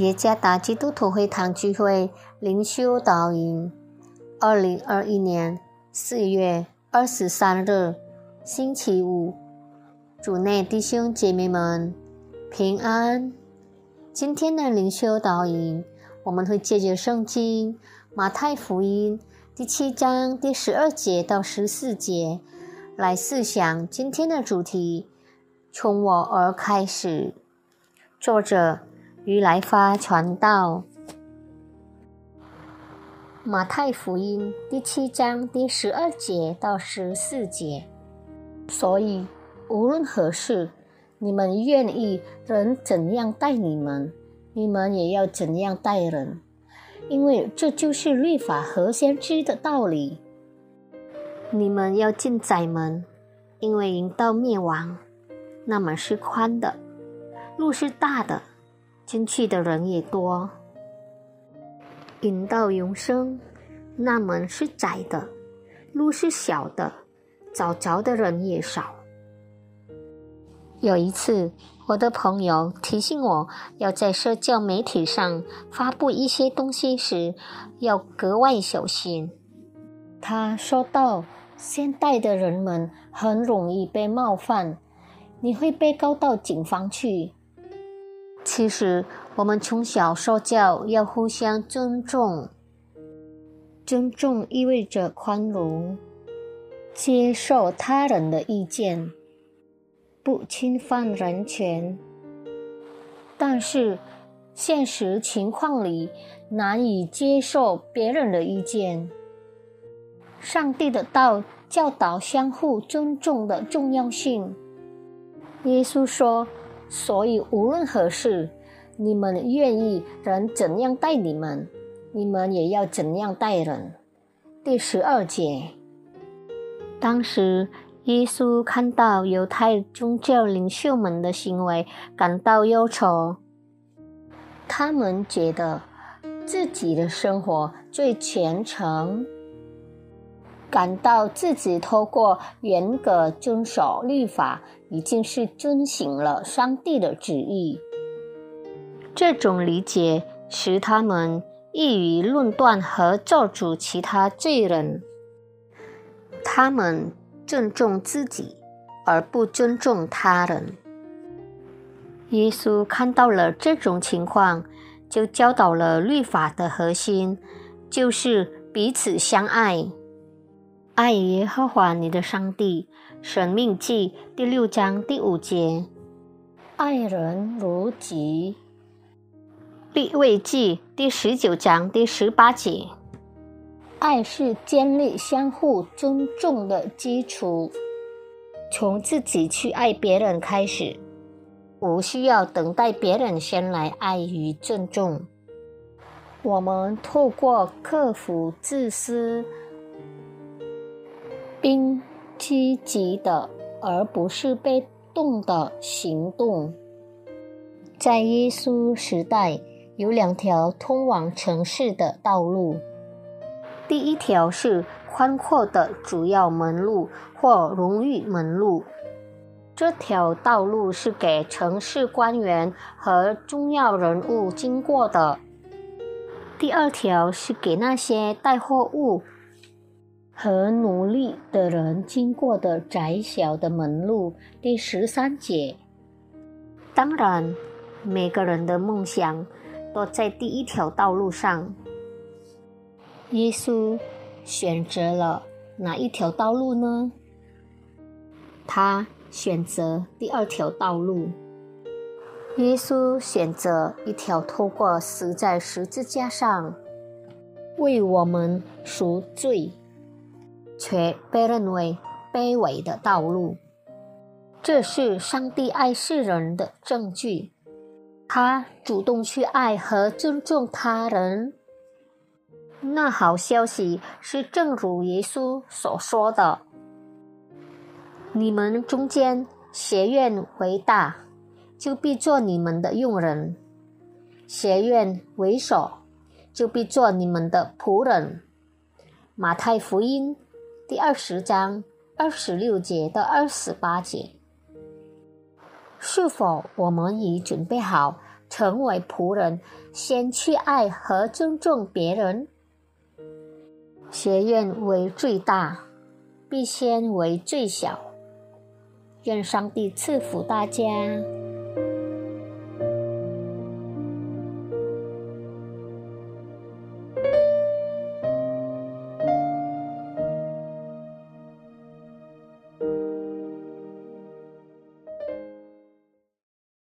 耶加达基督徒会堂聚会灵修导引，二零二一年四月二十三日，星期五，主内弟兄姐妹们平安。今天的灵修导引，我们会借着圣经马太福音第七章第十二节到十四节来思想今天的主题：从我而开始。作者于来发传道，马太福音第七章第十二节到十四节。所以无论何事，你们愿意人怎样待你们，你们也要怎样待人，因为这就是律法和先知的道理。你们要进窄门，因为引到灭亡，那门是宽的。路是大的，进去的人也多；引到永生，那门是窄的，路是小的，找着的人也少。有一次，我的朋友提醒我要在社交媒体上发布一些东西时要格外小心。他说道：“现代的人们很容易被冒犯，你会被告到警方去。”其实，我们从小受教要互相尊重。尊重意味着宽容，接受他人的意见，不侵犯人权。但是，现实情况里难以接受别人的意见。上帝的道教导相互尊重的重要性。耶稣说。所以，无论何事，你们愿意人怎样待你们，你们也要怎样待人。第十二节，当时耶稣看到犹太宗教领袖们的行为，感到忧愁。他们觉得自己的生活最虔诚。感到自己透过严格遵守律法，已经是遵行了上帝的旨意。这种理解使他们易于论断和咒诅其他罪人。他们尊重自己，而不尊重他人。耶稣看到了这种情况，就教导了律法的核心，就是彼此相爱。爱耶和华你的上帝，《生命记》第六章第五节；爱人如己，《立位记》第十九章第十八节。爱是建立相互尊重的基础，从自己去爱别人开始，不需要等待别人先来爱与尊重。我们透过克服自私。并积极的，而不是被动的行动。在耶稣时代，有两条通往城市的道路。第一条是宽阔的主要门路或荣誉门路，这条道路是给城市官员和重要人物经过的。第二条是给那些带货物。和努力的人经过的窄小的门路，第十三节。当然，每个人的梦想都在第一条道路上。耶稣选择了哪一条道路呢？他选择第二条道路。耶稣选择一条透过死在十字架上为我们赎罪。却被认为卑微的道路，这是上帝爱世人的证据。他主动去爱和尊重他人。那好消息是，正如耶稣所说的：“你们中间学院为大，就必做你们的佣人；学院为首，就必做你们的仆人。”马太福音。第二十章二十六节到二十八节，是否我们已准备好成为仆人，先去爱和尊重别人。学院为最大，必先为最小。愿上帝赐福大家。